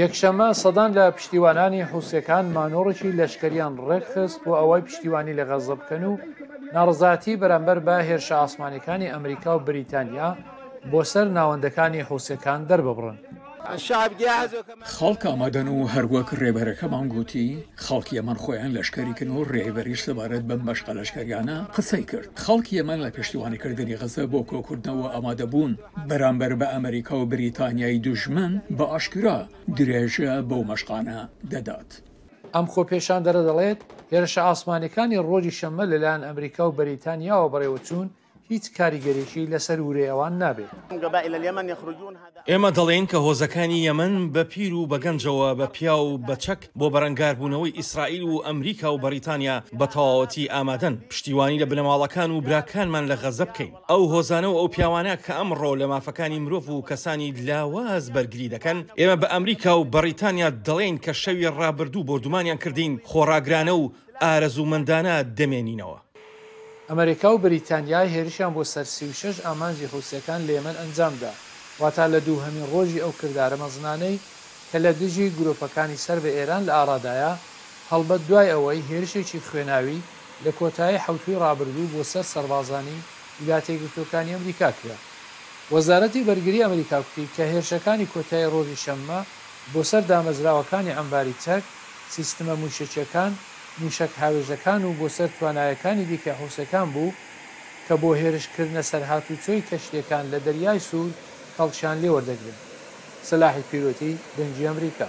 یەکشەممە سەدان لە پشتیوانانی حوسەکان مانۆڕێکی لەشکریان ڕێکخست بۆ ئەوەی پشتیوانی لە غەزە بکەن و ناڕزاتی بەرامبەر بە هێرشە ئاسمانەکانی ئەمریکا و بریتانیا بۆ سەر ناوەندەکانی حوسەکان دەرببڕن. خەڵک ئامادەن و هەروەک ڕێبەرەکەمان گوتی خەڵکی یەمەن خۆیان لەشکریکن و ڕێبەریش سەبارەت بەم مەشقە لەشکریانە قسەی کرد خەڵکی یەمەن لە پشتیوانیکردنی غەزە بۆ کۆکردنەوە ئامادەبوون. بەرامبەر بە ئەمریکا و بریتانیای دوژمن بە ئاشکرا درێژە بەو مەشقانە دەدات. ئەم خۆپێشاندەرە دەڵێت، هێرشە ئاسمانیەکانی ڕۆژی شەممە لەلایەن ئەمریکا و بەریتانیاوە بەڕێوەچوون، هیچ کاریگەریەکی لەسەر ورەی ئەوان نابێت. ئێمە دەڵێین کە هۆزەکانی یەمەن بە پیر و بە گەنجەوە بە پیاو و بە چەک بۆ بەرەنگاربوونەوەی ئیسرائیل و ئەمریکا و بەڕیتانیا بە تەواوەتی ئامادەن پشتیوانی لە بنەماڵەکان و براکانمان لە غەززە بکەین. ئەو هۆزانە و ئەو پیاوانە کە ئەمڕۆ لە مافەکانی مرۆڤ و کەسانی لاواز بەرگری دەکەن، ئێمە بە ئەمریکا و بەڕیتانیا دەڵێین کە شەوی ڕابردوو بۆردومانیان کردین، خۆڕاگرانە و ئارەزوومەندانە دەمێنینەوە. ئەمریکا و بەریتانیا هێرشیان بۆ سەر سی و شەش ئامانجی حوسییەکان لە یەمەن ئەنجامدا، واتە لە دووهەمین ڕۆژی ئەو کردارە مەزنانەی کە لە دژی گروپەکانی سەر بە ئێران لە ئارادایە، هەڵبەت دوای ئەوەی هێرشێکی خوێناوی، لە کۆتایی حەوتووی ڕابردوو بۆ سەر سەربازانی ویلاتێگرتووەکانی ئەمریکا کرا. وەزارەتی بەرگری ئەمریکا کوتی کە هێرشەکانی کۆتایی ڕۆژی شەممە بۆ سەر دامەزراوەکانی عەمباری چەک، سیستمە مووشەکییەکان، مووشەک هاوێژەکان و بۆ سەر توانایەکانی دیکەی حوسەکان بوو کە بۆ هێرش کردنە سەر هاتووچۆی کەشتییەکان لە دەریای سوور کەڵکیان لێ وەردەگرن. سلاح پیروتی دەنگی ئەمریکا.